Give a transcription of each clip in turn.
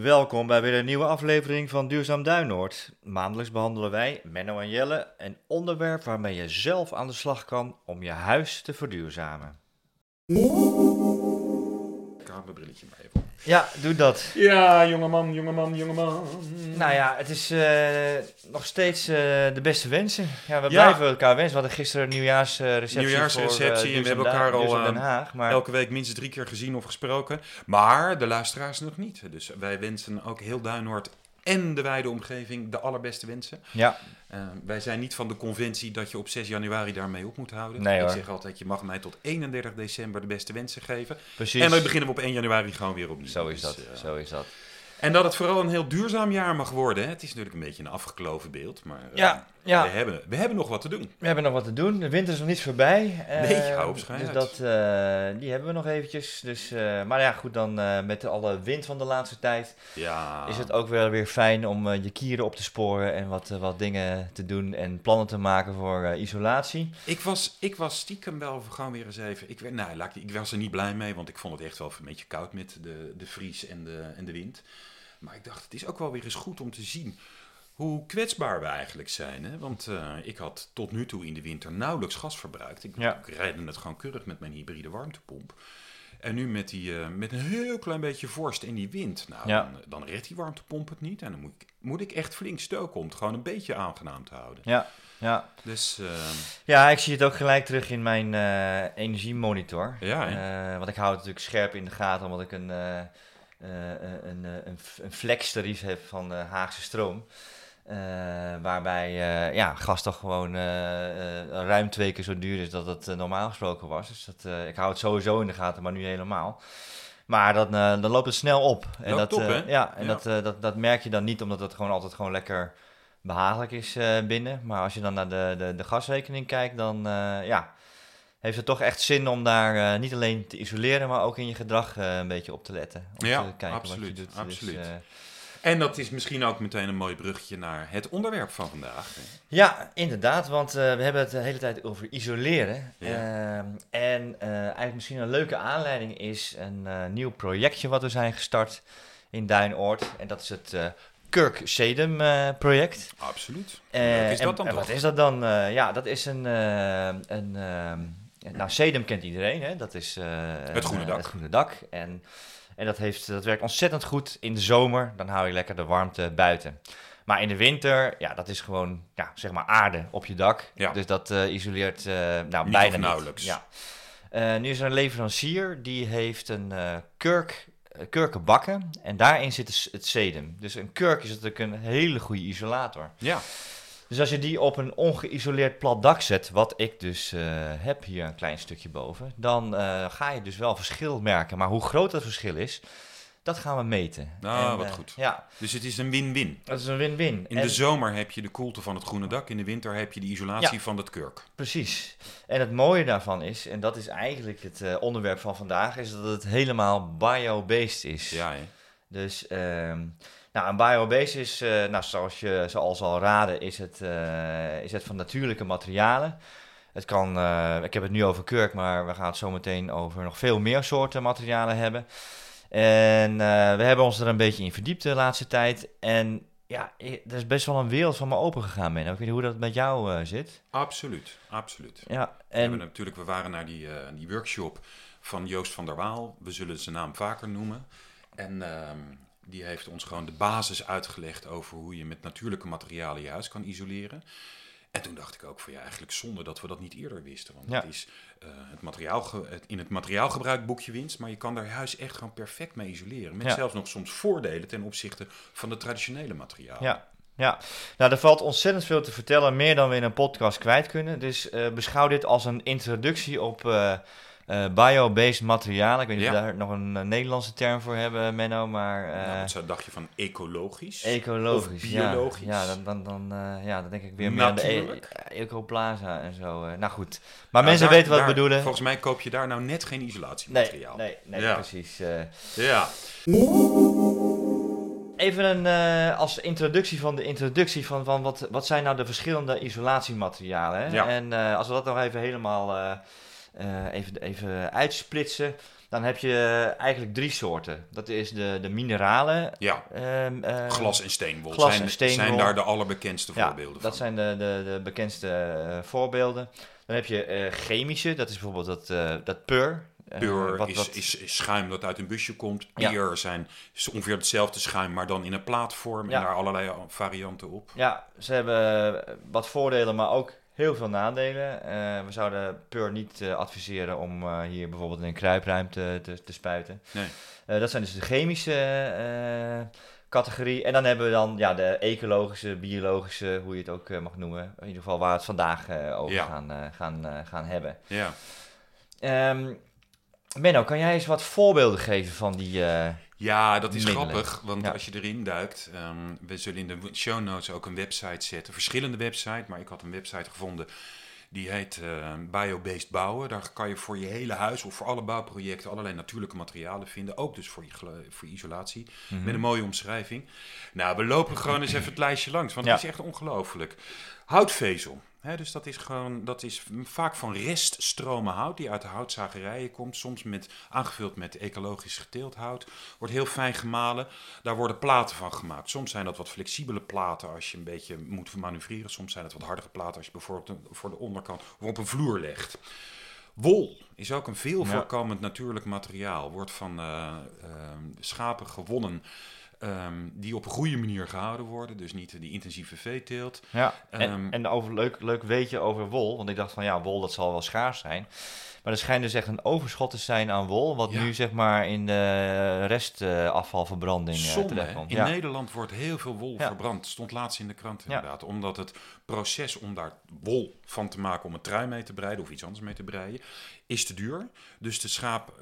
Welkom bij weer een nieuwe aflevering van Duurzaam Duinoord. Maandelijks behandelen wij, Menno en Jelle, een onderwerp waarmee je zelf aan de slag kan om je huis te verduurzamen. Haal mijn brilletje maar even op. Ja, doe dat. Ja, jongeman, jongeman, jongeman. Nou ja, het is eh, nog steeds eh, de beste wensen. Ja, we Ja. blijven elkaar wensen. We hadden gisteren een nieuwjaarsreceptie Nieuwjaarsreceptie voor, en we hebben elkaar al, Duurzaam eh, Den Haag. Maar Elke week minstens drie keer gezien of gesproken. Maar de luisteraars nog niet. Dus wij wensen ook heel Duinoord en de wijde omgeving de allerbeste wensen. ja, Eh, wij zijn niet van de conventie dat je op 6 januari daarmee op moet houden. Nee, Ik zeg altijd, je mag mij tot 31 december de beste wensen geven. precies. En dan beginnen we op 1 januari gewoon weer opnieuw. Zo is Dus, dat, eh, zo is dat. En dat het vooral een heel duurzaam jaar mag worden. Hè. Het is natuurlijk een beetje een afgekloven beeld. Maar eh, Ja, ja. We, hebben, we hebben nog wat te doen. We hebben nog wat te doen. De winter is nog niet voorbij. Eh, Nee, hou op, schijn Dus uit. dat, eh, die hebben we nog eventjes. Dus, eh, maar ja, goed, dan eh, met alle wind van de laatste tijd Ja. is het ook wel weer fijn om eh, je kieren op te sporen en wat, eh, wat dingen te doen en plannen te maken voor eh, isolatie. Ik was, ik was stiekem wel gewoon weer eens even. Ik, werd- nou, laat ik, ik was er niet blij mee, want ik vond het echt wel een beetje koud met de, de vries en de, en de wind. Maar ik dacht, het is ook wel weer eens goed om te zien hoe kwetsbaar we eigenlijk zijn. Hè? Want eh, ik had tot nu toe in de winter nauwelijks gas verbruikt. Ik, Ja. ik redde het gewoon keurig met mijn hybride warmtepomp. En nu met, die, eh, met een heel klein beetje vorst en die wind, nou, Ja. dan, dan redt die warmtepomp het niet. En dan moet ik, moet ik echt flink stoken om het gewoon een beetje aangenaam te houden. Ja, ja. Dus eh, ja, ik zie het ook gelijk terug in mijn eh, energiemonitor. Ja, want ik hou het natuurlijk scherp in de gaten, omdat ik een, een, een, een flextarief heb van Haagse Stroom. Eh, waarbij eh, ja, gas toch gewoon eh, ruim twee keer zo duur is dat het normaal gesproken was. Dus dat, ik hou het sowieso in de gaten, maar nu helemaal. Maar dan, eh, dan loopt het snel op. En Loopt dat? Ja, en Ja. Dat, dat, dat merk je dan niet, omdat het gewoon altijd gewoon lekker behagelijk is binnen. Maar als je dan naar de, de, de gasrekening kijkt, dan ja, heeft het toch echt zin om daar niet alleen te isoleren, maar ook in je gedrag een beetje op te letten. Om Ja, te kijken wat je absoluut, doet. Dus, absoluut. En dat is misschien ook meteen een mooi bruggetje naar het onderwerp van vandaag. Ja, inderdaad, want eh, we hebben het de hele tijd over isoleren. Ja. Ehm, en eh, eigenlijk misschien een leuke aanleiding is een eh, nieuw projectje wat we zijn gestart in Duinoord. En dat is het Kirk Sedum project. Absoluut. Leuk is en- dat dan en? Wat is dat dan? Ja, dat is een... een ehm, nou, Sedum kent iedereen, hè? Dat is... Het groene dak. Het groene dak. En, en dat, heeft, dat werkt ontzettend goed in de zomer. Dan hou je lekker de warmte buiten. Maar in de winter, ja, dat is gewoon, ja, zeg maar aarde op je dak. Ja. Dus dat eh, isoleert eh nou, Niet bijna of niet. nauwelijks. Ja. Eh, nu is er een leverancier die heeft een kurk, kurkenbakken en daarin zit het sedum. Dus een kurk is natuurlijk een hele goede isolator. Ja, Dus als je die op een ongeïsoleerd plat dak zet, wat ik dus eh, heb hier een klein stukje boven, dan eh, ga je dus wel verschil merken. Maar hoe groot dat verschil is, dat gaan we meten. Nou, wat eh, goed. Ja, dus het is een win-win. dat is een win-win. In En- de zomer heb je de koelte van het groene dak, in de winter heb je de isolatie Ja. van het kurk. Precies. En het mooie daarvan is, en dat is eigenlijk het onderwerp van vandaag, is dat het helemaal bio-based is. Ja, hè? Dus ehm, nou, een biobase is, eh, nou, zoals je zoals al raden, is het, eh, is het van natuurlijke materialen. Het kan, eh, ik heb het nu over kurk, maar we gaan het zo meteen over nog veel meer soorten materialen hebben. En we hebben ons er een beetje in verdiept de laatste tijd. En ja, er is best wel een wereld van me open gegaan, man. Ik weet niet hoe dat met jou zit. Absoluut, absoluut. Ja, We, en natuurlijk, we waren naar die, die workshop van Joost van der Waal. We zullen zijn naam vaker noemen. En ehm, die heeft ons gewoon de basis uitgelegd over hoe je met natuurlijke materialen je huis kan isoleren. En toen dacht ik ook van ja, eigenlijk zonde dat we dat niet eerder wisten. Want Ja. het is eh, het materiaal het, in het materiaalgebruik boek je winst, maar je kan daar huis echt gewoon perfect mee isoleren. Met Ja. zelfs nog soms voordelen ten opzichte van de traditionele materialen. Ja, ja. Nou, er valt ontzettend veel te vertellen, meer dan we in een podcast kwijt kunnen. Dus eh, beschouw dit als een introductie op eh, eh, bio-based materialen. Ik weet niet of we daar nog een, eh, Nederlandse term voor hebben, Menno, maar... eh, nou, wat dacht je van ecologisch? Ecologisch, Of biologisch? Ja, dan, dan, dan, ja, dan denk ik weer meer aan de e. Ecoplaza en zo. nou goed, maar Nou, mensen daar- weten wat daar- we bedoelen. Volgens mij koop je daar nou net geen isolatiemateriaal. nee, nee, Ja. precies. Ja, Even een, als introductie van de introductie van, van wat, wat zijn nou de verschillende isolatiematerialen. Hè? Ja. En als we dat nog even helemaal eh, even, even uitsplitsen. Dan heb je eigenlijk drie soorten. Dat is de, de mineralen. Ja, ehm, eh, glas en steenwol glas zijn, en steenwol. zijn daar de allerbekendste ja, voorbeelden dat van. zijn de, de, de bekendste eh, voorbeelden. Dan heb je eh, chemische, dat is bijvoorbeeld dat, dat pur. Pur wat- is, wat- is, is schuim dat uit een busje komt. Ja. Zijn is ongeveer hetzelfde schuim, maar dan in een plaatvorm. Ja. En daar allerlei varianten op. Ja, ze hebben wat voordelen, maar ook heel veel nadelen. Eh, we zouden Pur niet eh, adviseren om eh, hier bijvoorbeeld in een kruipruimte te, te spuiten. Nee. Dat zijn dus de chemische categorie. En dan hebben we dan ja, de ecologische, biologische, hoe je het ook mag noemen. In ieder geval waar we het vandaag over Ja. gaan, gaan, gaan hebben. Ja. Ehm Menno, kan jij eens wat voorbeelden geven van die... Ja, dat is middelen. grappig, want Ja. als je erin duikt, ehm, we zullen in de show notes ook een website zetten, verschillende websites, maar ik had een website gevonden die heet eh, Biobased Bouwen. Daar kan je voor je hele huis of voor alle bouwprojecten allerlei natuurlijke materialen vinden, ook dus voor, je voor isolatie, mhm. met een mooie omschrijving. Nou, we lopen gewoon eens even het lijstje langs, want Ja. het is echt ongelooflijk. Houtvezel. Dus dat is gewoon, dat is vaak van reststromen hout die uit de houtzagerijen komt. Soms met, aangevuld met ecologisch geteeld hout. Wordt heel fijn gemalen. Daar worden platen van gemaakt. Soms zijn dat wat flexibele platen als je een beetje moet manoeuvreren. Soms zijn het wat hardere platen als je bijvoorbeeld voor de onderkant of op een vloer legt. Wol is ook een veel Ja. voorkomend natuurlijk materiaal. Wordt van eh, ehm, schapen gewonnen ehm, die op een goede manier gehouden worden. Dus niet die intensieve veeteelt. Ja, en, Ehm, en over, leuk, leuk weetje over wol. Want ik dacht van ja, wol dat zal wel schaars zijn. Maar er schijnt dus echt een overschot te zijn aan wol. Wat Ja. nu zeg maar in de restafvalverbranding uh, terechtkomt. In Ja. Nederland wordt heel veel wol Ja. verbrand. Stond laatst in de krant inderdaad. Omdat het proces om daar wol van te maken om een trui mee te breiden of iets anders mee te breien, is te duur. Dus de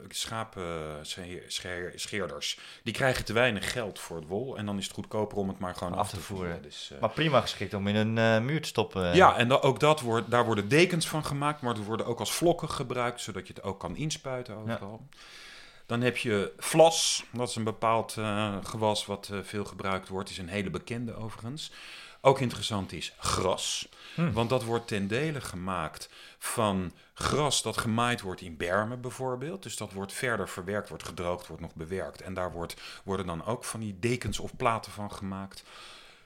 schaapscheerders, die krijgen te weinig geld voor het wol. En dan is het goedkoper om het maar gewoon Af af te voeren. voeren. Dus, eh, Maar prima geschikt om in een eh, muur te stoppen. ja, en ook dat wordt, daar worden dekens van gemaakt, maar er worden ook als vlokken gebruikt, zodat je het ook kan inspuiten overal. Dan heb je vlas, dat is een bepaald eh, gewas wat eh, veel gebruikt wordt, is een hele bekende overigens. Ook interessant is gras, Hm. want dat wordt ten dele gemaakt van gras dat gemaaid wordt in bermen bijvoorbeeld. Dus dat wordt verder verwerkt, wordt gedroogd, wordt nog bewerkt. En daar wordt, worden dan ook van die dekens of platen van gemaakt.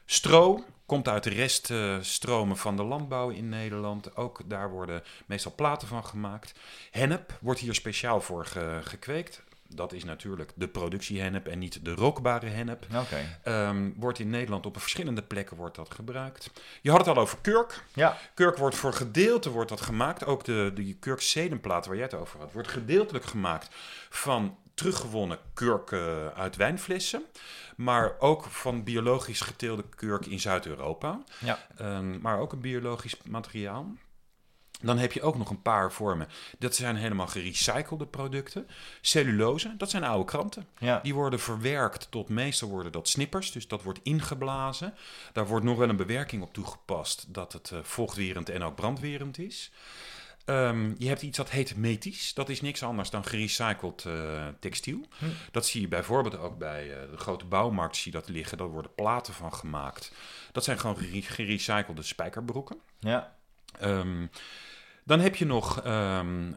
Stro komt uit de reststromen van de landbouw in Nederland. Ook daar worden meestal platen van gemaakt. Hennep wordt hier speciaal voor ge- gekweekt. Dat is natuurlijk de productiehennep en niet de rookbare hennep. Oké. Ehm, wordt in Nederland op verschillende plekken wordt dat gebruikt. Je had het al over kurk. Ja, Kurk wordt voor gedeelte wordt dat gemaakt. Ook de, de kurkzedenplaat waar jij het over had, wordt gedeeltelijk gemaakt van teruggewonnen kurk eh, uit wijnflessen. Maar ook van biologisch geteelde kurk in Zuid-Europa. ja. Ehm, maar ook een biologisch materiaal. Dan heb je ook nog een paar vormen. Dat zijn helemaal gerecyclede producten. Cellulose, dat zijn oude kranten. ja. Die worden verwerkt tot meestal worden dat snippers. Dus dat wordt ingeblazen. Daar wordt nog wel een bewerking op toegepast dat het eh, vochtwerend en ook brandwerend is. Ehm, je hebt iets dat heet metisch. Dat is niks anders dan gerecycled eh, textiel. Hm. Dat zie je bijvoorbeeld ook bij eh, de grote bouwmarkt zie je dat liggen. Daar worden platen van gemaakt. Dat zijn gewoon gere- gerecyclede spijkerbroeken. ja. Ehm, dan heb je nog ehm,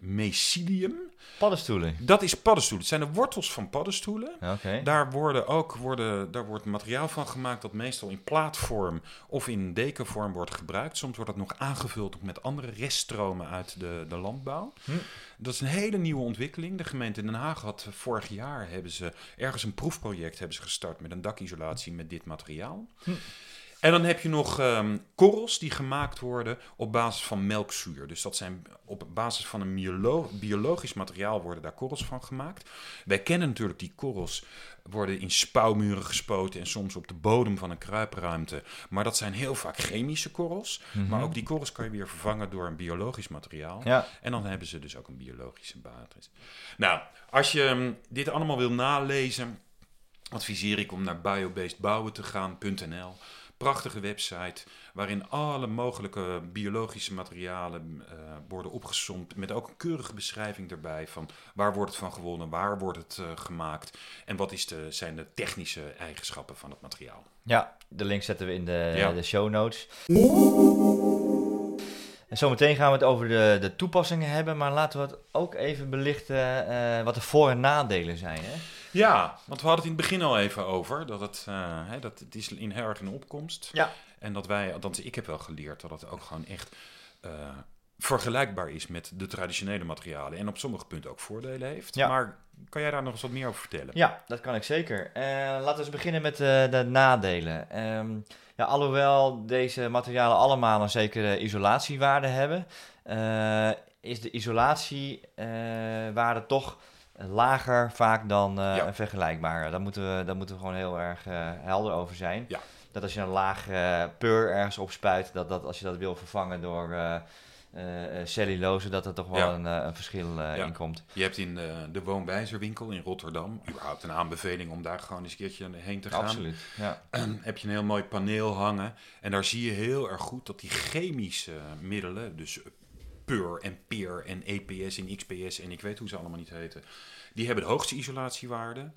mecilium. Paddenstoelen. Dat is paddenstoelen. Het zijn de wortels van paddenstoelen. Daar, worden ook, worden, daar wordt materiaal van gemaakt dat meestal in plaatvorm of in dekenvorm wordt gebruikt. Soms wordt dat nog aangevuld ook met andere reststromen uit de, de landbouw. Hm. Dat is een hele nieuwe ontwikkeling. De gemeente Den Haag had vorig jaar hebben ze ergens een proefproject hebben ze gestart met een dakisolatie met dit materiaal. Hm. En dan heb je nog ehm, korrels die gemaakt worden op basis van melkzuur. Dus dat zijn op basis van een biolo- biologisch materiaal worden daar korrels van gemaakt. Wij kennen natuurlijk die korrels worden in spouwmuren gespoten en soms op de bodem van een kruipruimte. Maar dat zijn heel vaak chemische korrels. Mhm. Maar ook die korrels kan je weer vervangen door een biologisch materiaal. Ja, En dan hebben ze dus ook een biologische basis. Nou, als je hm, dit allemaal wil nalezen, adviseer ik om naar biobasedbouwen.nl. Prachtige website waarin alle mogelijke biologische materialen eh, worden opgesomd. Met ook een keurige beschrijving erbij van waar wordt het van gewonnen, waar wordt het eh, gemaakt en wat is de, zijn de technische eigenschappen van het materiaal. ja, de link zetten we in de, Ja. de show notes. En zometeen gaan we het over de, de toepassingen hebben, maar laten we het ook even belichten eh, wat de voor- en nadelen zijn. Hè? Ja, want we hadden het in het begin al even over dat het, eh, hè, dat het is in heel erg in opkomst. Ja. En dat wij, althans ik heb wel geleerd dat het ook gewoon echt eh, vergelijkbaar is met de traditionele materialen. En op sommige punten ook voordelen heeft. Ja. Maar kan jij daar nog eens wat meer over vertellen? Ja, dat kan ik zeker. Eh, laten we eens beginnen met de nadelen. Ehm, ja, alhoewel deze materialen allemaal een zekere isolatiewaarde hebben, is de isolatiewaarde toch lager vaak dan eh, Ja. een vergelijkbare. Daar moeten, we, daar moeten we gewoon heel erg eh, helder over zijn. Ja. Dat als je een laag eh, peur ergens opspuit, dat, dat als je dat wil vervangen door cellulose, dat er toch wel Ja. een, een verschil in komt. Je hebt in de, woonwijzerwinkel in Rotterdam, überhaupt een aanbeveling om daar gewoon eens een keertje heen te gaan. Absoluut. Ja. heb je een heel mooi paneel hangen. En daar zie je heel erg goed dat die chemische middelen, dus PUR en PEER en EPS en XPS en ik weet hoe ze allemaal niet heten, die hebben de hoogste isolatiewaarde.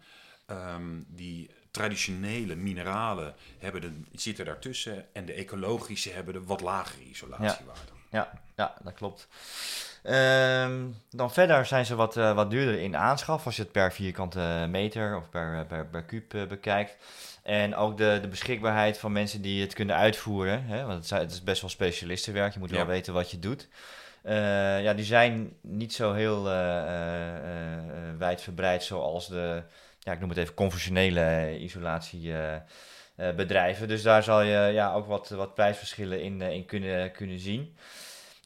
Ehm, die traditionele mineralen hebben de, zitten daartussen en de ecologische hebben de wat lagere isolatiewaarde. Ja, ja, dat klopt. Ehm, dan verder zijn ze wat, eh, wat duurder in aanschaf als je het per vierkante meter of per, per, per kuub eh, bekijkt. En ook de, de beschikbaarheid van mensen die het kunnen uitvoeren. Hè? Want het, is best wel specialistenwerk, je moet wel Ja. weten wat je doet. Eh, ja, die zijn niet zo heel eh, eh, wijdverbreid zoals de, ja, ik noem het even conventionele isolatiebedrijven. dus daar zal je ja, ook wat, wat prijsverschillen in, in kunnen, kunnen zien.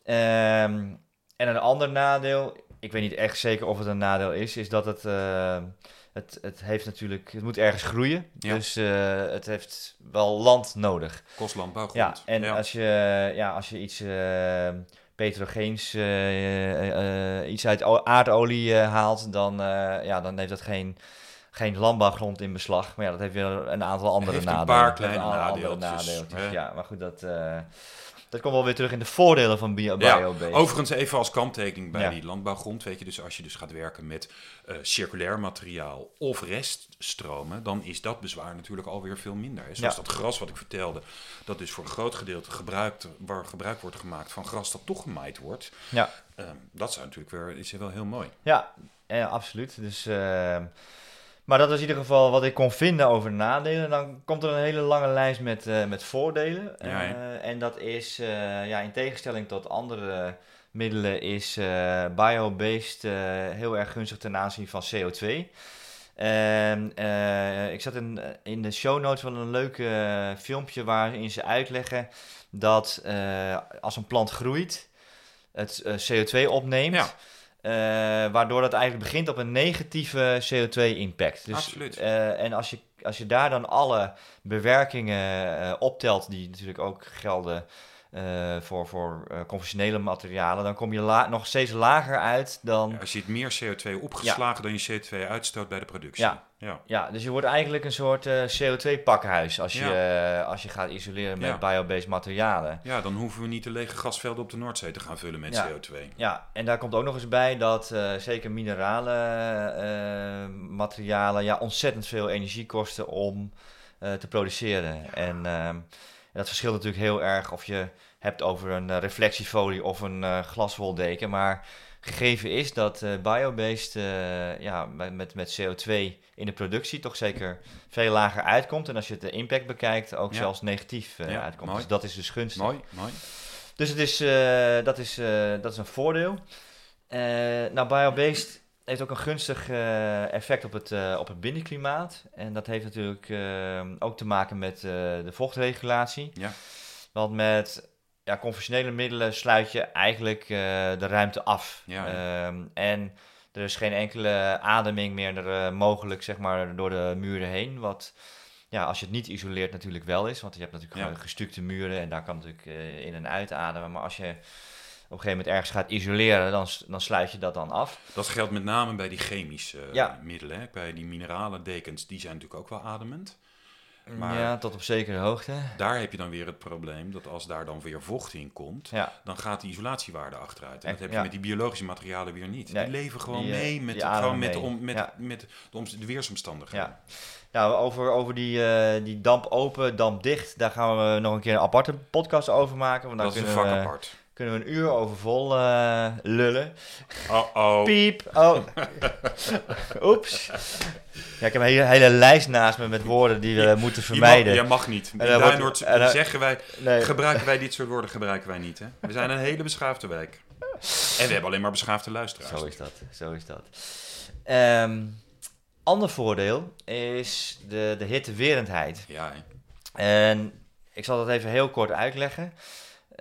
Ehm, en een ander nadeel, ik weet niet echt zeker of het een nadeel is, is dat het, het, het heeft natuurlijk, het moet ergens groeien. Ja. Dus het heeft wel land nodig. Kost landbouwgrond. Ja, en Ja. Als, je, ja, als je iets petrogeens, eh, iets uit aardolie haalt, dan, ja, dan heeft dat geen, geen landbouwgrond in beslag. Maar ja, dat heeft weer een aantal andere Heeft een nadelen. paar kleine andere nadeeltjes, nadeeltjes? Ja, maar goed, dat, dat komt wel weer terug in de voordelen van bio Ja, biobased. Overigens even als kanttekening bij Ja. die landbouwgrond, weet je, dus als je dus gaat werken met eh, circulair materiaal of reststromen, dan is dat bezwaar natuurlijk alweer veel minder. Hè. Zoals Ja. dat gras wat ik vertelde, dat dus voor een groot gedeelte gebruikt, waar gebruik wordt gemaakt van gras dat toch gemaaid wordt. Ja. Ehm, dat zou natuurlijk weer, is wel heel mooi. Ja, eh, absoluut. Dus, eh, maar dat is in ieder geval wat ik kon vinden over de nadelen. Dan komt er een hele lange lijst met, eh, met voordelen. Ja? Eh, en dat is, eh, ja, in tegenstelling tot andere middelen, is biobased heel erg gunstig ten aanzien van CO2. En eh, ik zat in, in de show notes wel een leuk filmpje waarin ze uitleggen dat als een plant groeit, het eh, CO2 opneemt. Ja. Eh, waardoor dat eigenlijk begint op een negatieve CO2-impact. Dus, Absoluut. eh, en als je, als je daar dan alle bewerkingen eh, optelt, die natuurlijk ook gelden voor, voor conventionele materialen, dan kom je nog steeds lager uit dan. Er zit meer CO2 opgeslagen dan je CO2 uitstoot bij de productie. Ja. Ja. Ja, dus je wordt eigenlijk een soort eh, CO2-pakhuis als, je, eh, als je gaat isoleren met Ja. biobased materialen. Ja, dan hoeven we niet de lege gasvelden op de Noordzee te gaan vullen met Ja. CO2. Ja, en daar komt ook nog eens bij dat eh, zeker minerale eh, materialen ja, ontzettend veel energie kosten om te produceren. En, en dat verschilt natuurlijk heel erg of je hebt over een reflectiefolie of een glaswoldeken. Maar gegeven is dat eh biobased eh, ja, met, met, met CO2 in de productie toch zeker veel lager uitkomt. En als je het de impact bekijkt, ook Ja. zelfs negatief eh, Ja, uitkomt. mooi. Dus dat is dus gunstig. Mooi, mooi. Dus het is, dat, is, dat is een voordeel. Nou, biobased heeft ook een gunstig effect op het, op het binnenklimaat. En dat heeft natuurlijk ook te maken met de vochtregulatie. Ja. Want met ja, conventionele middelen sluit je eigenlijk eh, de ruimte af. Ja, Ehm, en er is geen enkele ademing meer eh, mogelijk zeg maar, door de muren heen. Wat ja, als je het niet isoleert natuurlijk wel is. Want je hebt natuurlijk Ja. gewoon gestukte muren en daar kan natuurlijk eh, in- en uitademen. Maar als je op een gegeven moment ergens gaat isoleren, dan, dan sluit je dat dan af. Dat geldt met name bij die chemische Ja. middelen. Hè? Bij die mineralen dekens, die zijn natuurlijk ook wel ademend. Maar- Ja, tot op zekere hoogte. Daar heb je dan weer het probleem dat als daar dan weer vocht in komt, Ja, dan gaat die isolatiewaarde achteruit. En dat heb je ja. met die biologische materialen weer niet. Nee, die leven gewoon die, eh, mee met, de, gewoon met, de, om, met, Ja. met de, oms- de weersomstandigheden. ja. Nou, over, over die, eh, die damp open, damp dicht, daar gaan we nog een keer een aparte podcast over maken. Want dat is een vak we- apart. Kunnen we een uur over vol eh, lullen. Oh-oh. Piep. Oh. Oeps. Ja, ik heb een hele, hele lijst naast me met woorden die we moeten Je mag, vermijden. jij mag niet. In Duinoord zeggen wij, Nee. gebruiken wij dit soort woorden gebruiken wij niet. Hè? We zijn een hele beschaafde wijk. En we hebben alleen maar beschaafde luisteraars. Zo is dat, zo is dat. Ehm, ander voordeel is de, de hittewerendheid. Ja, hè. En ik zal dat even heel kort uitleggen.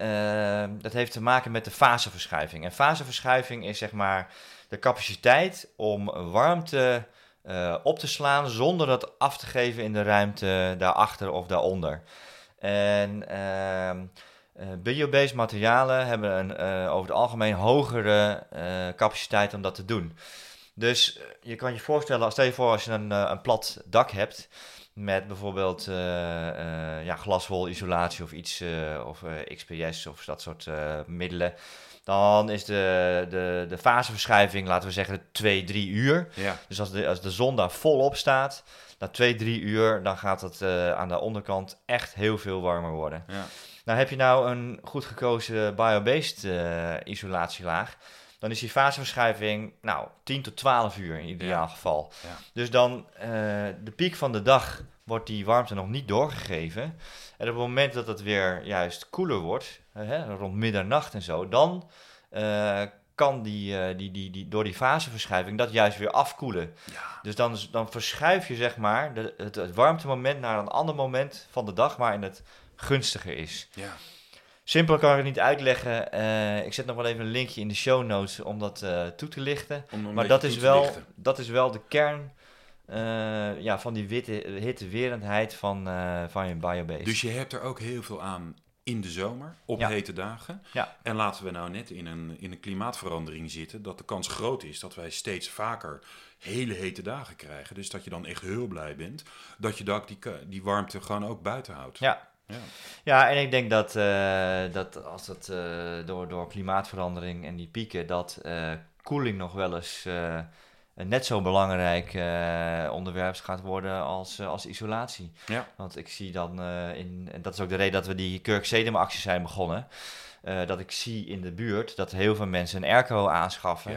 Ehm, dat heeft te maken met de faseverschuiving. En faseverschuiving is zeg maar de capaciteit om warmte eh, op te slaan zonder dat af te geven in de ruimte daarachter of daaronder. En eh, biobased materialen hebben een, eh, over het algemeen hogere capaciteit om dat te doen. Dus je kan je voorstellen, stel je voor als je een, een plat dak hebt met bijvoorbeeld eh, eh, ja, glaswolisolatie of iets, eh, of XPS of dat soort middelen. Dan is de, de, de faseverschuiving, laten we zeggen, 2, 3 uur. ja. Dus als de, als de zon daar volop staat, na 2, 3 uur, dan gaat het aan de onderkant echt heel veel warmer worden. ja. Nou, heb je nou een goed gekozen biobased isolatielaag, dan is die faseverschuiving nou 10 tot 12 uur in ideaal Ja. geval. Ja. Dus dan eh, de piek van de dag wordt die warmte nog niet doorgegeven. En op het moment dat het weer juist koeler wordt, eh, hè, rond middernacht en zo, dan eh, kan die, eh, die, die, die, door die faseverschuiving dat juist weer afkoelen. Ja. Dus dan, dan verschuif je zeg maar de, het, het warmtemoment naar een ander moment van de dag waarin het gunstiger is. ja. Simpel kan ik het niet uitleggen. Eh, ik zet nog wel even een linkje in de show notes om dat eh, toe te lichten. Maar dat is, wel, lichten. dat is wel de kern eh, ja, van die witte, hittewerendheid van, van je biobase. Dus je hebt er ook heel veel aan in de zomer, op Ja. hete dagen. Ja. En laten we nou net in een, in een klimaatverandering zitten, dat de kans groot is dat wij steeds vaker hele hete dagen krijgen. Dus dat je dan echt heel blij bent dat je die, die warmte gewoon ook buiten houdt. Ja. Ja. Ja, en ik denk dat, eh, dat als het eh, door, door klimaatverandering en die pieken, dat eh, koeling nog wel eens een net zo belangrijk onderwerp gaat worden als, als isolatie. Ja. Want ik zie dan in, en dat is ook de reden dat we die acties zijn begonnen. dat ik zie in de buurt dat heel veel mensen een airco aanschaffen.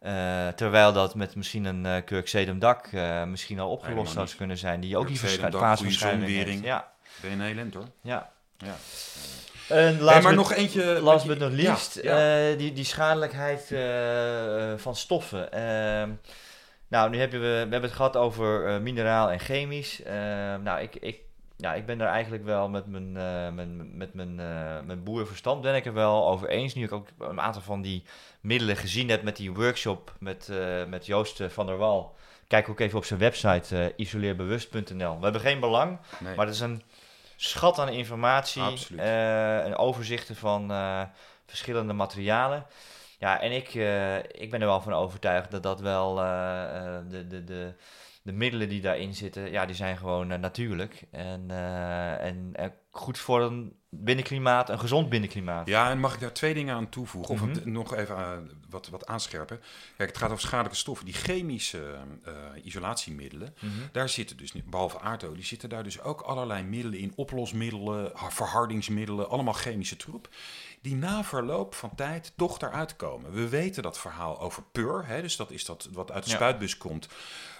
Ja. Terwijl dat met misschien een Kirk Sedum dak misschien al opgelost zou kunnen zijn. Die ook die heeft. zonwering. Ja, Ben je een elend hoor. ja. Ja. En Hey, last maar but- nog eentje. Last but not least, ja. eh, die, die schadelijkheid eh, eh, van stoffen. Ehm, nou, nu hebben we, we hebben het gehad over eh, mineraal en chemisch. Ehm, nou, ik, ik, ja, ik ben er eigenlijk wel met mijn, eh, mijn, met mijn, eh, mijn boerenverstand ben ik er wel over eens. Nu ik ook een aantal van die middelen gezien heb met die workshop met, eh, met Joost eh, van der Wal. Kijk ook even op zijn website eh, isoleerbewust.nl. We hebben geen belang, Nee. maar het is een schat aan informatie Absoluut. eh, en overzichten van eh, verschillende materialen. Ja, en ik, eh, ik ben er wel van overtuigd dat dat wel de, de, de, de middelen die daarin zitten, ja, die zijn gewoon natuurlijk. En, en, en goed voor een binnenklimaat, een gezond binnenklimaat. Ja, en mag ik daar twee dingen aan toevoegen? Of Mhm. nog even eh, wat, wat aanscherpen? Kijk, het gaat over schadelijke stoffen. Die chemische eh, isolatiemiddelen, Mhm. daar zitten dus, behalve aardolie, zitten daar dus ook allerlei middelen in. Oplosmiddelen, ha- verhardingsmiddelen, allemaal chemische troep. Die na verloop van tijd toch eruit komen. We weten dat verhaal over PUR, hè, dus dat is dat wat uit de Ja. spuitbus komt.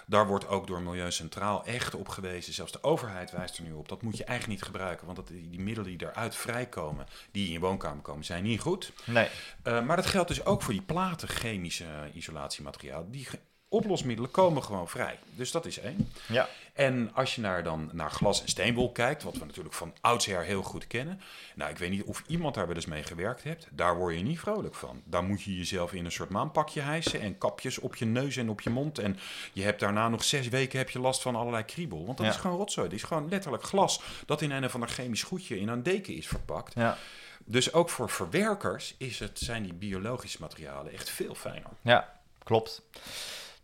Daar wordt ook door Milieu Centraal echt op gewezen. Zelfs de overheid wijst er nu op. Dat moet je eigenlijk niet gebruiken. Want dat, die middelen die eruit vrijkomen, die in je woonkamer komen, zijn niet goed. Nee, Uh, maar dat geldt dus ook voor die platen chemische isolatiemateriaal. Die oplosmiddelen komen gewoon vrij. Dus dat is één. ja. En als je naar, dan naar glas en steenwol kijkt, wat we natuurlijk van oudsher heel goed kennen. Nou, ik weet niet of iemand daar wel eens mee gewerkt hebt. Daar word je niet vrolijk van. Daar moet je jezelf in een soort maanpakje hijsen en kapjes op je neus en op je mond. En je hebt daarna nog zes weken heb je last van allerlei kriebel. Want dat Ja. is gewoon rotzooi. Het is gewoon letterlijk glas dat in een of ander chemisch goedje in een deken is verpakt. Ja, Dus ook voor verwerkers is het, zijn die biologische materialen echt veel fijner. ja, klopt.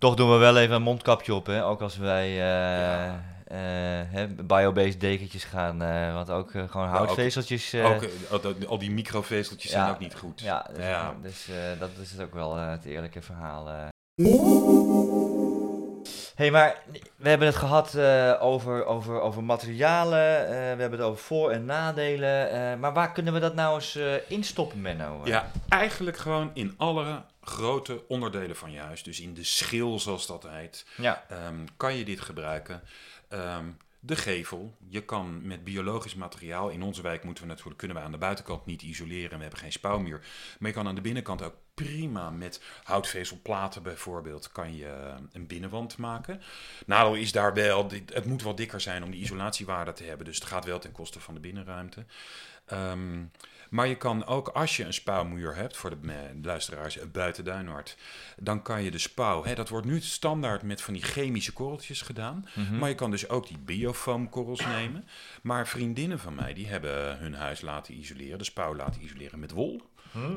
Toch doen we wel even een mondkapje op, hè? ook als wij eh Ja. eh, hè, biobased dekentjes gaan. eh want ook gewoon ook- houtvezeltjes. eh, ook, eh, al, die microvezeltjes ja, zijn ook niet goed. Ja, dus, Ja. dus eh, dat is het ook wel het eerlijke verhaal. Hey, maar we hebben het gehad eh, over, over, over materialen, eh, we hebben het over voor- en nadelen. eh, maar waar kunnen we dat nou eens instoppen, Menno? Ja, eigenlijk gewoon in alle grote onderdelen van je huis. Dus in de schil, zoals dat heet, ja. ehm, kan je dit gebruiken. Ehm, de gevel, je kan met biologisch materiaal, in onze wijk moeten we natuurlijk, kunnen we aan de buitenkant niet isoleren, we hebben geen spouwmuur. Maar je kan aan de binnenkant ook prima met houtvezelplaten bijvoorbeeld, kan je eh, een binnenwand maken. Nadeel is daar wel, het moet wel dikker zijn om die isolatiewaarde te hebben, dus het gaat wel ten koste van de binnenruimte. Ehm, maar je kan ook, als je een spouwmuur hebt, voor de, eh, luisteraars eh, buiten Duinhoord, dan kan je de spouw, hè, dat wordt nu standaard met van die chemische korreltjes gedaan. Mhm. Maar je kan dus ook die biofoamkorrels nemen. Maar vriendinnen van mij, die hebben hun huis laten isoleren, de spouw laten isoleren met wol.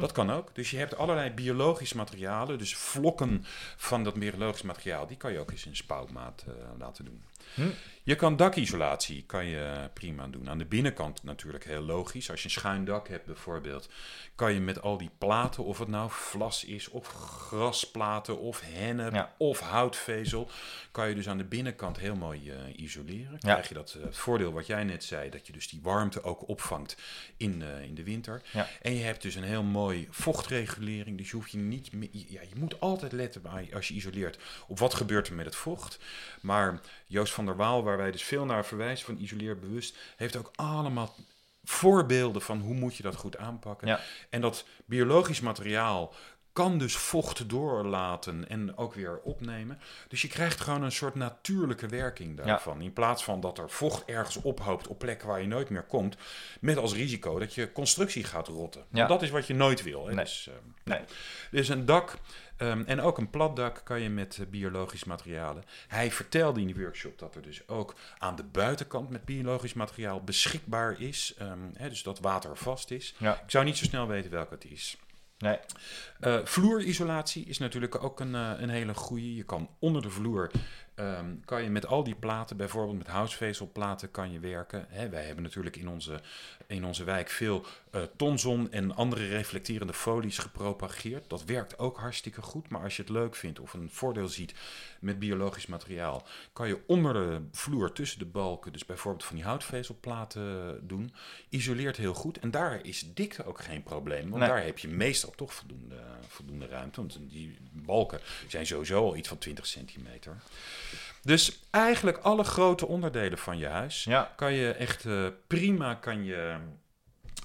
Dat kan ook. Dus je hebt allerlei biologisch materialen, dus vlokken van dat biologisch materiaal, die kan je ook eens in spouwmaat eh, laten doen. Hm. Je kan dakisolatie kan je prima doen. Aan de binnenkant natuurlijk heel logisch. Als je een schuin dak hebt bijvoorbeeld, kan je met al die platen, of het nou vlas is, of grasplaten, of hennep, Ja. of houtvezel, kan je dus aan de binnenkant heel mooi eh, isoleren. Ja. Krijg je dat eh, voordeel wat jij net zei, dat je dus die warmte ook opvangt in, eh, in de winter. Ja. En je hebt dus een heel mooi vochtregulering. Dus je hoeft je niet meer. Ja, je moet altijd letten bij, als je isoleert op wat gebeurt er met het vocht. Maar Joost van der Waal, waar wij dus veel naar verwijzen van isoleerbewust, heeft ook allemaal voorbeelden van hoe moet je dat goed aanpakken. Ja. En dat biologisch materiaal kan dus vocht doorlaten en ook weer opnemen. Dus je krijgt gewoon een soort natuurlijke werking daarvan. In plaats van dat er vocht ergens ophoopt op plekken waar je nooit meer komt. Met als risico dat je constructie gaat rotten. Ja. Want dat is wat je nooit wil. Hè? Nee. Dus, ehm, Nee. dus een dak ehm, en ook een plat dak kan je met eh, biologisch materialen. Hij vertelde in die workshop dat er dus ook aan de buitenkant met biologisch materiaal beschikbaar is. ehm, hè, dus dat water vast is. Ja. Ik zou niet zo snel weten welke het is. Nee. Eh, vloerisolatie is natuurlijk ook een, eh, een hele goede. Je kan onder de vloer ehm, kan je met al die platen, bijvoorbeeld met houtvezelplaten, kan je werken. Wij hebben natuurlijk in onze, in onze wijk veel eh, tonzon en andere reflecterende folies gepropageerd. Dat werkt ook hartstikke goed. Maar als je het leuk vindt of een voordeel ziet met biologisch materiaal, kan je onder de vloer tussen de balken, dus bijvoorbeeld van die houtvezelplaten doen. Isoleert heel goed. En daar is dikte ook geen probleem. Want Nee. daar heb je meestal toch voldoende, voldoende ruimte. Want die balken zijn sowieso al iets van 20 centimeter. Dus eigenlijk alle grote onderdelen van je huis Ja. kan je echt eh, prima kan je,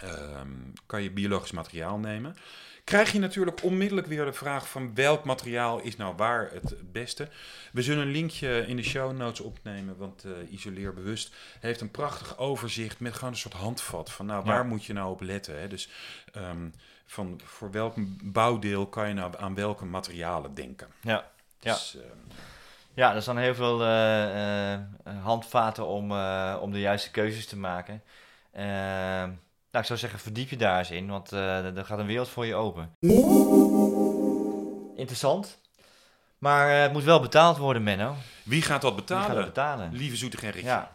ehm, kan je biologisch materiaal nemen. Krijg je natuurlijk onmiddellijk weer de vraag van welk materiaal is nou waar het beste. We zullen een linkje in de show notes opnemen, want eh Isoleer Bewust heeft een prachtig overzicht met gewoon een soort handvat van nou Ja. waar moet je nou op letten. Hè? Dus ehm, van voor welk bouwdeel kan je nou aan welke materialen denken. Ja. Ja. Dus, ehm, Ja, er staan heel veel eh, eh, handvaten om, eh, om de juiste keuzes te maken. Nou, ik zou zeggen, verdiep je daar eens in, want er gaat een wereld voor je open. Interessant. Maar het moet wel betaald worden, Menno. wie gaat dat Wie betalen? gaat het betalen? Lieve. Ja.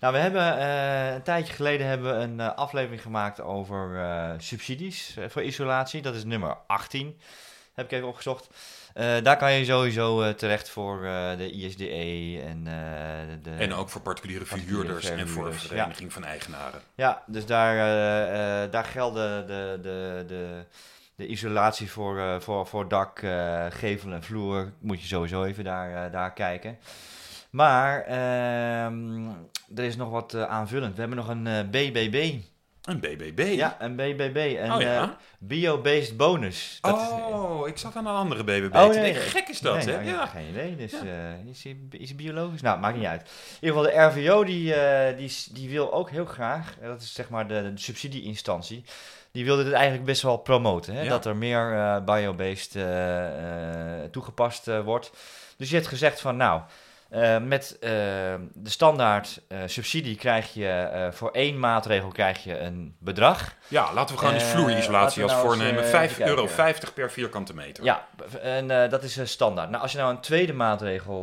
Nou, we hebben een tijdje geleden hebben we een aflevering gemaakt over subsidies voor isolatie. Dat is nummer 18. Heb ik even opgezocht. Eh, daar kan je sowieso eh, terecht voor eh, de ISDE en de... En ook voor particuliere Particuliere verhuurders en voor verhuurders, vereniging van eigenaren. Ja, dus daar, daar gelden de, de, de, de isolatie voor, voor, voor dak, gevel en vloer. Moet je sowieso even daar, daar kijken. Maar ehm, er is nog wat aanvullend. We hebben nog een BBB. Een BBB? Ja, een BBB. Een Oh ja? eh, bio-based bonus. Dat is- oh, ik zat aan een andere BBB Oh, nee. Gek is dat, Nee, hè? nou, Ja. Geen idee. Dus Ja. eh, is, is biologisch? Nou, maakt niet uit. In ieder geval, de RVO die, eh, die, die wil ook heel graag, dat is zeg maar de, de subsidieinstantie, die wilde dit eigenlijk best wel promoten. Hè? Ja. Dat er meer biobased toegepast wordt. Dus je hebt gezegd van, nou, eh, met eh, de standaard eh, subsidie krijg je voor één maatregel krijg je een bedrag. ja, laten we gewoon eens Eh, vloerisolatie als nou voornemen. eens, eh, 5,50 even euro kijken. per vierkante meter. Ja, en dat is standaard. Nou, als je nou een tweede maatregel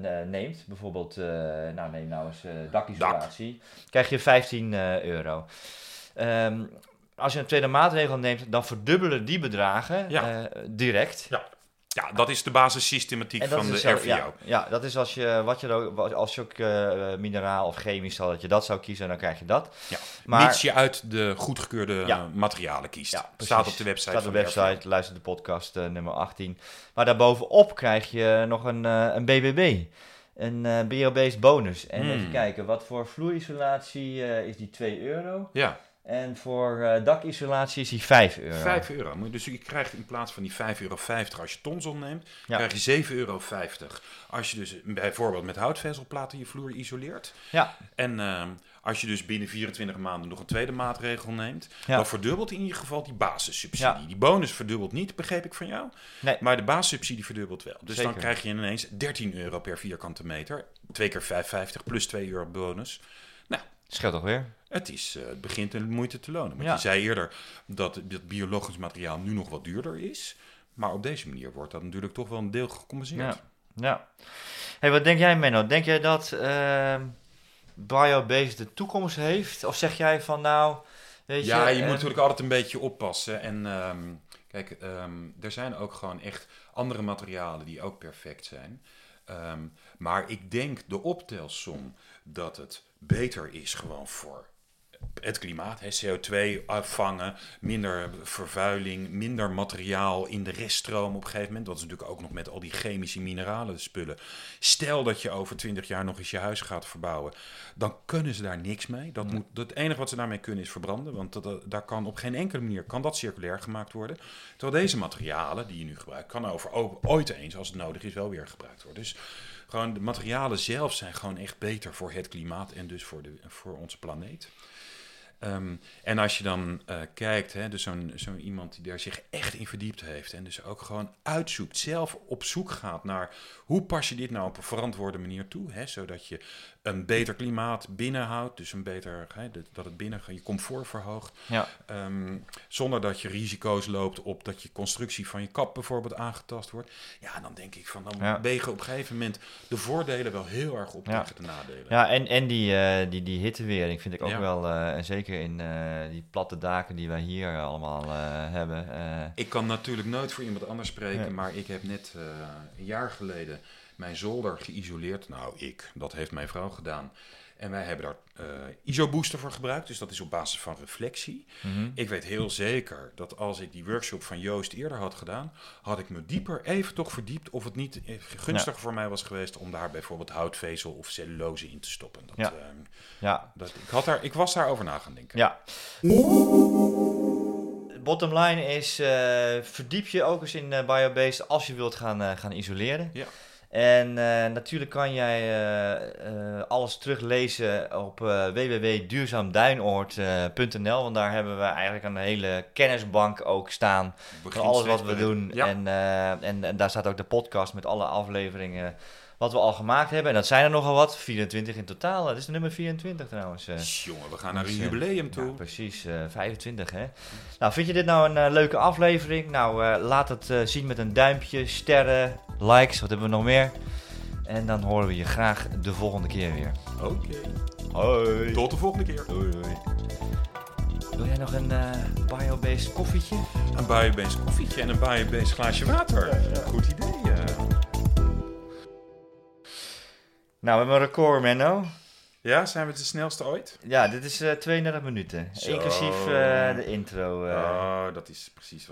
ne- neemt, bijvoorbeeld, nou neem nou eens dakisolatie, krijg je 15 eh, euro. Ehm, als je een tweede maatregel neemt, dan verdubbelen die bedragen Ja. direct. Ja. Ja, dat is de basissystematiek van de zo- RVO. Ja, ja, dat is als je, wat je ook, als je ook eh, mineraal of chemisch zal, dat je dat zou kiezen, dan krijg je dat. Ja. Maar- Mits je uit de goedgekeurde Ja. eh, materialen kiest. Ja. Staat op de website Staat op de website, luister de podcast eh, nummer 18. Maar daarbovenop krijg je nog een, eh, een BBB. Een eh bio-based bonus. En Hmm. even kijken, wat voor vloeisolatie eh, is die 2 euro? Ja, En voor eh, dakisolatie is die 5 euro. 5 euro. Dus je krijgt in plaats van die 5,50 euro als je Tonson neemt, Ja. krijg je 7,50 euro. Als je dus bijvoorbeeld met houtvezelplaten je vloer isoleert. Ja, En ehm, als je dus binnen 24 maanden nog een tweede maatregel neemt, Ja. dan verdubbelt in ieder geval die basissubsidie. Ja. Die bonus verdubbelt niet, begreep ik van jou. Nee. Maar de basissubsidie verdubbelt wel. Dus dan krijg je ineens 13 euro per vierkante meter. 2 keer 5,50 plus 2 euro bonus. Nou, scheelt toch weer? Het, is, eh, het begint de moeite te lonen. Want Ja. je zei eerder dat het biologisch materiaal nu nog wat duurder is. Maar op deze manier wordt dat natuurlijk toch wel een deel gecompenseerd. Ja. Ja. Hey, wat denk jij, Menno? Denk jij dat ehm biobased de toekomst heeft? Of zeg jij van nou, weet Ja, je eh, moet natuurlijk altijd een beetje oppassen. En ehm, kijk, ehm, er zijn ook gewoon echt andere materialen die ook perfect zijn. Ehm, maar ik denk de optelsom dat het beter is gewoon voor het klimaat. Hè, CO2 afvangen, minder vervuiling, minder materiaal in de reststroom op een gegeven moment. Dat is natuurlijk ook nog met al die chemische mineralen spullen. Stel dat je over 20 jaar nog eens je huis gaat verbouwen, dan kunnen ze daar niks mee. Dat moet, het enige wat ze daarmee kunnen is verbranden, want dat, daar kan op geen enkele manier kan dat circulair gemaakt worden. Terwijl deze materialen die je nu gebruikt, kan over ooit eens, als het nodig is, wel weer gebruikt worden. Dus gewoon de materialen zelf zijn gewoon echt beter voor het klimaat en dus voor, de, voor onze planeet. Ehm, en als je dan eh, kijkt, hè, dus zo'n zo'n iemand die daar zich echt in verdiept heeft en dus ook gewoon uitzoekt, zelf op zoek gaat naar hoe pas je dit nou op een verantwoorde manier toe, hè, zodat je een beter klimaat binnenhoudt, dus een beter, hè, dat- het binnen je comfort verhoogt, Ja, Ehm, zonder dat je risico's loopt op dat je constructie van je kap bijvoorbeeld aangetast wordt. Ja, dan denk ik van dan Ja. wegen op een gegeven moment de voordelen wel heel erg op Ja. tegen de nadelen. ja en, en die, eh, die, die hittewering vind ik ook wel, eh, en zeker in eh, die platte daken die wij hier allemaal hebben. Ik kan natuurlijk nooit voor iemand anders spreken, maar ik heb net een jaar geleden mijn zolder geïsoleerd. Nou, ik, dat heeft mijn vrouw gedaan. En wij hebben daar eh ISO-booster voor gebruikt, dus dat is op basis van reflectie. mhm. Ik weet heel zeker dat als ik die workshop van Joost eerder had gedaan, had ik me dieper even toch verdiept of het niet eh, gunstig voor mij was geweest om daar bijvoorbeeld houtvezel of cellulose in te stoppen. Dat, Ja. ehm, Ja, dat, ik, had daar, ik was daarover na gaan denken. Ja. Bottom line is, eh, verdiep je ook eens in biobased als je wilt gaan, gaan isoleren. Ja. En eh, natuurlijk kan jij eh, eh, alles teruglezen op www.duurzaamduinoord.nl, want daar hebben we eigenlijk een hele kennisbank ook staan van alles wat we doen. Ja. En, en, en daar staat ook de podcast met alle afleveringen wat we al gemaakt hebben. En dat zijn er nogal wat, 24 in totaal. Dat is de nummer 24 trouwens. eh. Jongen, we gaan naar een Dus, eh, jubileum Ja, toe. precies, eh 25 hè. Nou, vind je dit nou een eh, leuke aflevering? Nou, eh, laat het eh, zien met een duimpje, sterren, likes, wat hebben we nog meer? En dan horen we je graag de volgende keer weer. Oké, Hoi. tot de volgende keer. Doei, doei. Wil jij nog een eh biobased koffietje? Een biobased koffietje en een biobased glaasje water. Goed idee. Nou, we hebben een record, Menno. Ja, zijn we de snelste ooit? Ja, dit is eh 32 minuten. Zo. Inclusief eh, de intro. eh. Oh, dat is precies